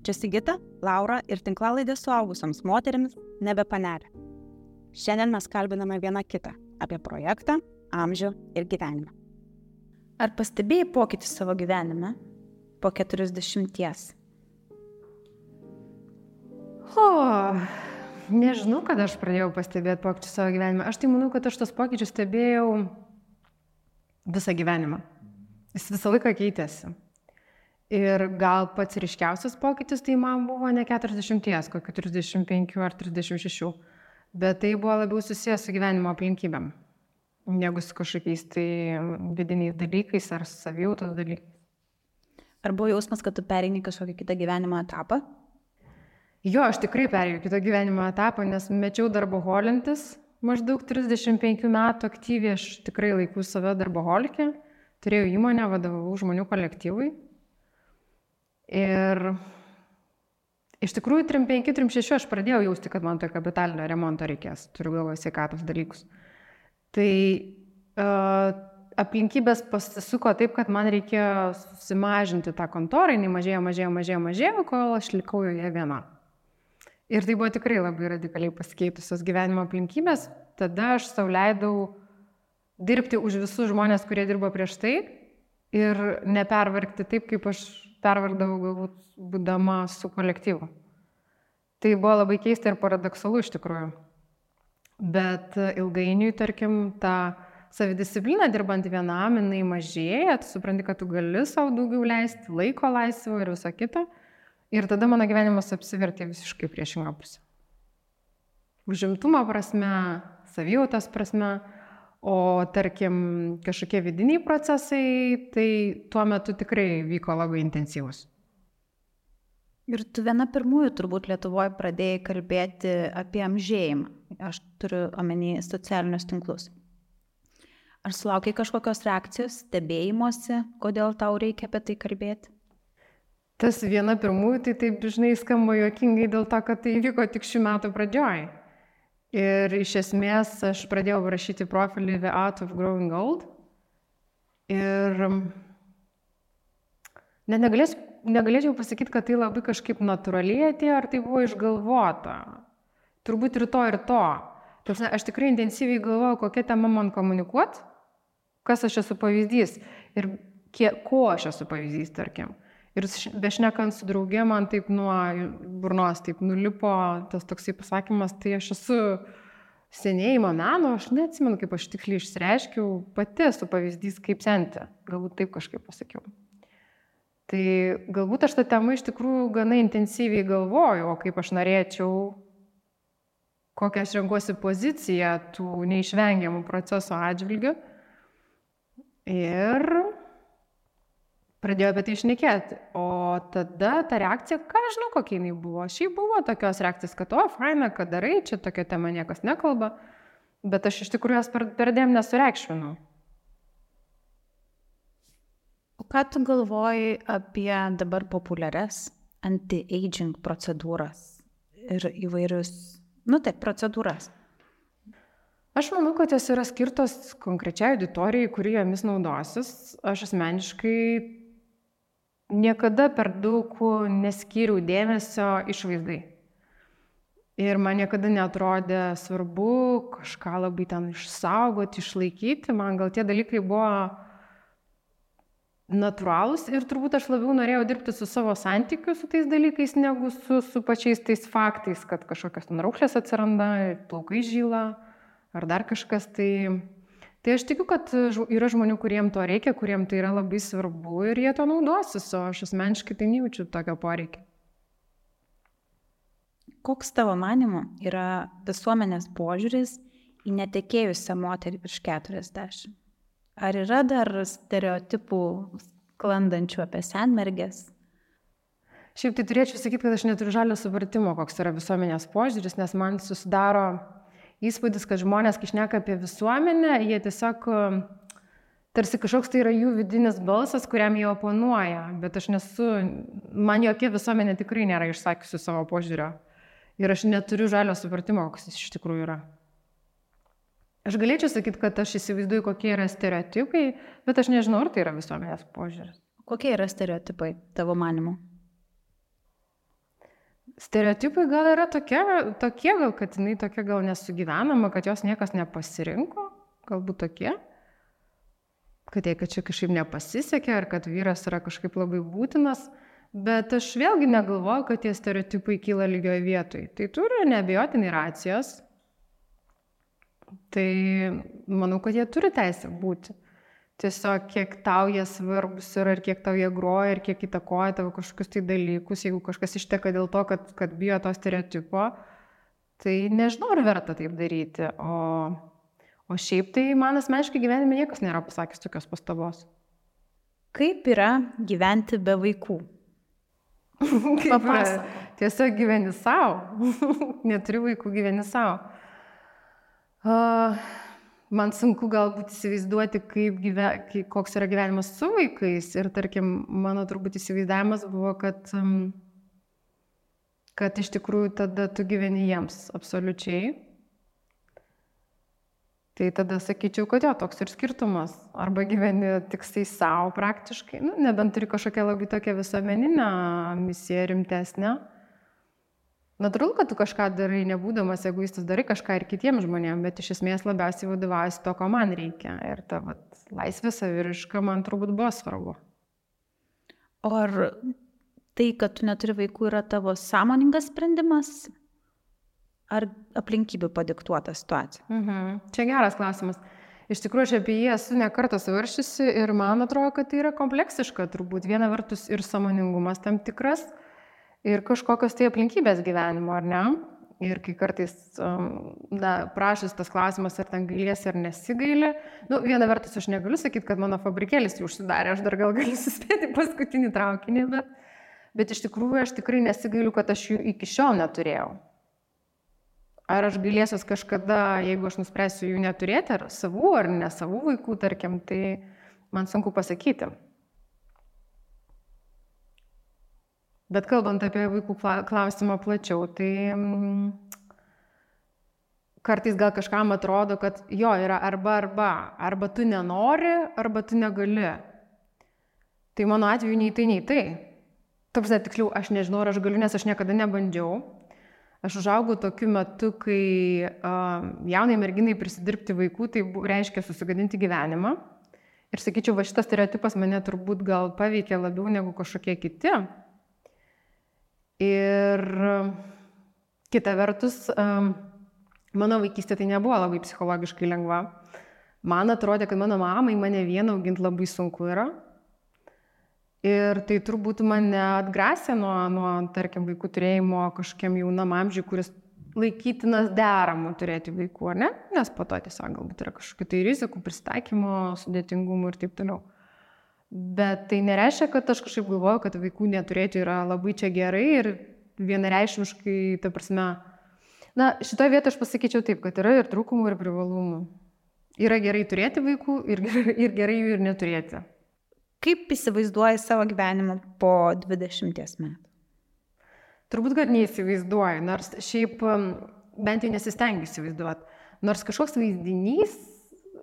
Čia Sigita, Laura ir tinklalaidė suaugusiams moteriams nebepanelė. Šiandien mes kalbiname vieną kitą apie projektą, amžių ir gyvenimą. Ar pastebėjai pokytį savo gyvenime po 40? O, nežinau, kada aš pradėjau pastebėti pokyčius savo gyvenime. Aš tai manau, kad aš tos pokyčius stebėjau visą gyvenimą. Jis visą laiką keitėsi. Ir gal pats ryškiausias pokytis tai man buvo ne 40, kokiu 35 ar 36, bet tai buvo labiau susijęs su gyvenimo aplinkybėm, negu su kažkokiais tai vidiniais dalykais ar savijautos dalykais. Ar buvo jausmas, kad tu pereini kažkokį kitą gyvenimo etapą? Jo, aš tikrai perėjau kitą gyvenimo etapą, nes mečiau darbo holintis, maždaug 35 metų aktyviai, aš tikrai laikau save darboholikė, turėjau įmonę, vadovavau žmonių kolektyvui Ir iš tikrųjų 35-36 aš pradėjau jausti, kad man to kapitalinio remonto reikės, turiu galvoje sveikatos dalykus. Tai uh, aplinkybės pasisuko taip, kad man reikėjo susimažinti tą kontorą, jinai mažėjo, mažėjo, mažėjo, mažėjo, kol aš likau joje viena. Ir tai buvo tikrai labai radikaliai pasikeitusios gyvenimo aplinkybės. Tada aš sauliaidau dirbti už visus žmonės, kurie dirbo prieš tai ir nepervargti taip, kaip aš pervardavau galbūt būdama su kolektyvu. Tai buvo labai keista ir paradoksalu iš tikrųjų. Bet ilgainiui, tarkim, ta savidisciplina dirbant vienam, jinai mažėja, tu supranti, kad tu gali savo daugiau leisti, laiko laisvo ir visą kitą. Ir tada mano gyvenimas apsivertė visiškai priešingą pusę. Užimtumo prasme, savijautos prasme, O tarkim, kažkokie vidiniai procesai, tai tuo metu tikrai vyko labai intensyvus. Ir tu viena pirmųjų turbūt Lietuvoje pradėjai kalbėti apie amžėjimą. Aš turiu omeny socialinius tinklus. Ar sulaukiai kažkokios reakcijos, stebėjimuose, kodėl tau reikia apie tai kalbėti? Tas viena pirmųjų, tai taip dažnai skamba juokingai dėl to, kad tai vyko tik šių metų pradžioj. Ir iš esmės aš pradėjau rašyti profilį The Art of Growing Old. Ir net negalės, negalėčiau pasakyti, kad tai labai kažkaip natūraliai atėjo, ar tai buvo išgalvota. Turbūt ir to, ir to. Tarsi, aš tikrai intensyviai galvojau, kokią temą man komunikuot, kas aš esu pavyzdys ir kiek, ko aš esu pavyzdys, tarkim. Ir bešnekant su draugė, man taip nuo burnos taip nulipo tas toksai pasakymas, tai aš esu senėjimo meno, aš neatsimenu, kaip aš tiksliai išsireiškiau, pati esu pavyzdys kaip senti, galbūt taip kažkaip pasakiau. Tai galbūt aš tą temą iš tikrųjų gana intensyviai galvoju, o kaip aš norėčiau, kokią aš renkuosi poziciją tų neišvengiamų proceso atžvilgių. Ir pradėjo apie tai išnekėti. O tada ta reakcija, ką žinau, kokia jinai buvo. Šiaip buvo tokios reakcijos, kad, o, faina, kad darai, čia tokia tema niekas nekalba, bet aš iš tikrųjų jas per, perdėm nesureikšminau. O ką tu galvoji apie dabar populiarias anti-aging procedūras ir įvairius, nu taip, procedūras? Aš manau, kad jos yra skirtos konkrečiai auditorijai, kuri jomis naudosis. Aš asmeniškai niekada per daug neskyriau dėmesio išvaizdai. Ir man niekada netrodė svarbu kažką labai ten išsaugoti, išlaikyti. Man gal tie dalykai buvo natūralūs ir turbūt aš labiau norėjau dirbti su savo santykiu su tais dalykais, negu su, su pačiais tais faktais, kad kažkokios ten rauklės atsiranda, plaukai žyla ar dar kažkas. Tai Tai aš tikiu, kad yra žmonių, kuriem to reikia, kuriem tai yra labai svarbu ir jie to naudosis, o aš asmeniškai tai nejaučiu tokio poreikio. Koks tavo manimu yra visuomenės požiūris į netekėjusią moterį virš 40? Ar yra dar stereotipų sklandančių apie senmergės? Šiaip tai turėčiau sakyti, kad aš neturiu žalio supratimo, koks yra visuomenės požiūris, nes man susidaro įspūdis, kad žmonės, kai šneka apie visuomenę, jie tiesiog tarsi kažkoks tai yra jų vidinis balsas, kuriam jie oponuoja, bet aš nesu, man jokia visuomenė tikrai nėra išsakiusi savo požiūrio. Ir aš neturiu žalio supratimo, koks jis iš tikrųjų yra. Aš galėčiau sakyti, kad aš įsivaizduoju, kokie yra stereotipai, bet aš nežinau, ar tai yra visuomenės požiūris. Kokie yra stereotipai tavo manimu? Stereotipai gal yra tokie, tokie gal, kad jinai tokia gal nesugyvenama, kad jos niekas nepasirinko, galbūt tokie. Kad jai, kad čia kažkaip nepasisekė, ar kad vyras yra kažkaip labai būtinas. Bet aš vėlgi negalvoju, kad tie stereotipai kyla lygioje vietoje. Tai turi neabejotinai racijos. Tai manau, kad jie turi teisę būti. Tiesiog kiek tau jie svarbus yra ir kiek tau jie groja ir kiek įtakoja tavo kažkokius tai dalykus. Jeigu kažkas išteka dėl to, kad, kad bijo to stereotipo, tai nežinau, ar verta taip daryti. O, o šiaip tai man asmeniškai gyvenime niekas nėra pasakęs tokios pastabos. Kaip yra gyventi be vaikų? Papasakok. Tiesiog gyveni savo. Neturi vaikų, gyveni savo. Uh, man sunku galbūt įsivaizduoti, kaip gyve, kaip, koks yra gyvenimas su vaikais. Ir tarkim, mano turbūt įsivaizdavimas buvo, kad, um, kad iš tikrųjų tada tu gyveni jiems absoliučiai. Tai tada sakyčiau, kad jo, toks ir skirtumas. Arba gyveni tik tai savo praktiškai, nu, nebent turi kažkokią labai tokią visuomeninę misiją rimtesnę. Natūralu, kad tu kažką darai, nebūdamas egoistas, darai kažką ir kitiems žmonėms, bet iš esmės labiausiai vadovaujasi to, ko man reikia. Ir ta vat, laisvė saviriška man turbūt buvo svarbu. O ar tai, kad tu neturi vaikų, yra tavo sąmoningas sprendimas? ar aplinkybių padiktuota situacija? Mhm. Čia geras klausimas. Iš tikrųjų, aš apie jį esu nekartą svarščiusi ir man atrodo, kad tai yra kompleksiška turbūt. Viena vertus ir samoningumas tam tikras, ir kažkokios tai aplinkybės gyvenimo, ar ne? Ir kai kartais, na, prašys tas klausimas, ar ten gailiesi ar nesigaili. Nu, viena vertus, aš negaliu sakyti, kad mano fabrikėlis jau užsidarė, aš dar gal galiu suspėti paskutinį traukinį, bet, bet iš tikrųjų aš tikrai nesigailiu, kad aš jų iki šiol neturėjau. Ar aš galėsiu kažkada, jeigu aš nuspręsiu jų neturėti, ar savų, ar ne savų vaikų, tarkim, tai man sunku pasakyti. Bet kalbant apie vaikų klausimą plačiau, tai mm, kartais gal kažkam atrodo, kad jo yra arba arba, arba tu nenori, arba tu negali. Tai mano atveju nei tai, nei tai. Taip, tiksliau, aš nežinau, ar aš galiu, nes aš niekada nebandžiau. Aš užaugau tokiu metu, kai uh, jaunai merginai prisidirbti vaikų, tai reiškia susigadinti gyvenimą. Ir sakyčiau, va šitas stereotipas mane turbūt gal paveikė labiau negu kažkokie kiti. Ir kita vertus, um, mano vaikystė tai nebuvo labai psichologiškai lengva. Man atrodė, kad mano mamai mane vieną auginti labai sunku yra. Ir tai turbūt mane atgrasė nuo, nuo, tarkim, vaikų turėjimo kažkokiam jaunam amžiui, kuris laikytinas deramų turėti vaikų, ar ne? Nes po to tiesiog galbūt yra kažkokių tai rizikų, pristaikymo, sudėtingumų ir taip toliau. Bet tai nereiškia, kad aš kažkaip galvoju, kad vaikų neturėti yra labai čia gerai ir vienareišmiškai, ta prasme, na, šitoje vietoje aš pasakyčiau taip, kad yra ir trūkumų, ir privalumų. Yra gerai turėti vaikų ir, ir gerai jų ir neturėti. Kaip įsivaizduoji savo gyvenimą po 20 metų? Turbūt, kad neįsivaizduoju, nors šiaip bent jau nesistengiu įsivaizduoti. Nors kažkoks vaizdinys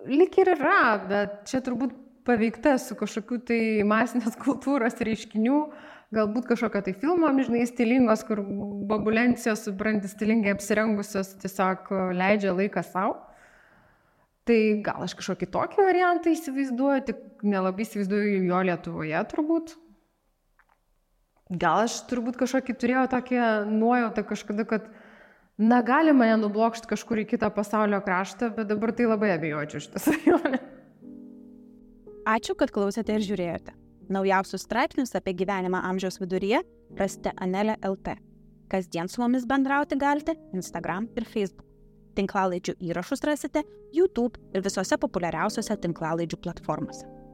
lik ir yra, bet čia turbūt paveikta su kažkokiu tai masinės kultūros reiškinių, galbūt kažkokio tai filmo, žinai, stilingos, kur babulencijos, supranti, stilingai apsirengusios tiesiog leidžia laiką savo. Tai gal aš kažkokį tokį variantą įsivaizduoju, tik nelabai įsivaizduoju jo Lietuvoje turbūt. Gal aš turbūt kažkokį turėjau tokią nuojautą kažkada, kad na gali mane nublokšti kažkur į kitą pasaulio kraštą, bet dabar tai labai abejočiau šitą svajonę. Ačiū, kad klausėte ir žiūrėjote. Naujausius straipsnius apie gyvenimą amžiaus viduryje rasite Anelė LT. Kasdien su mumis bendrauti galite Instagram ir Facebook. Tinklalaidžių įrašus rasite YouTube ir visose populiariausiose tinklalaidžių platformose.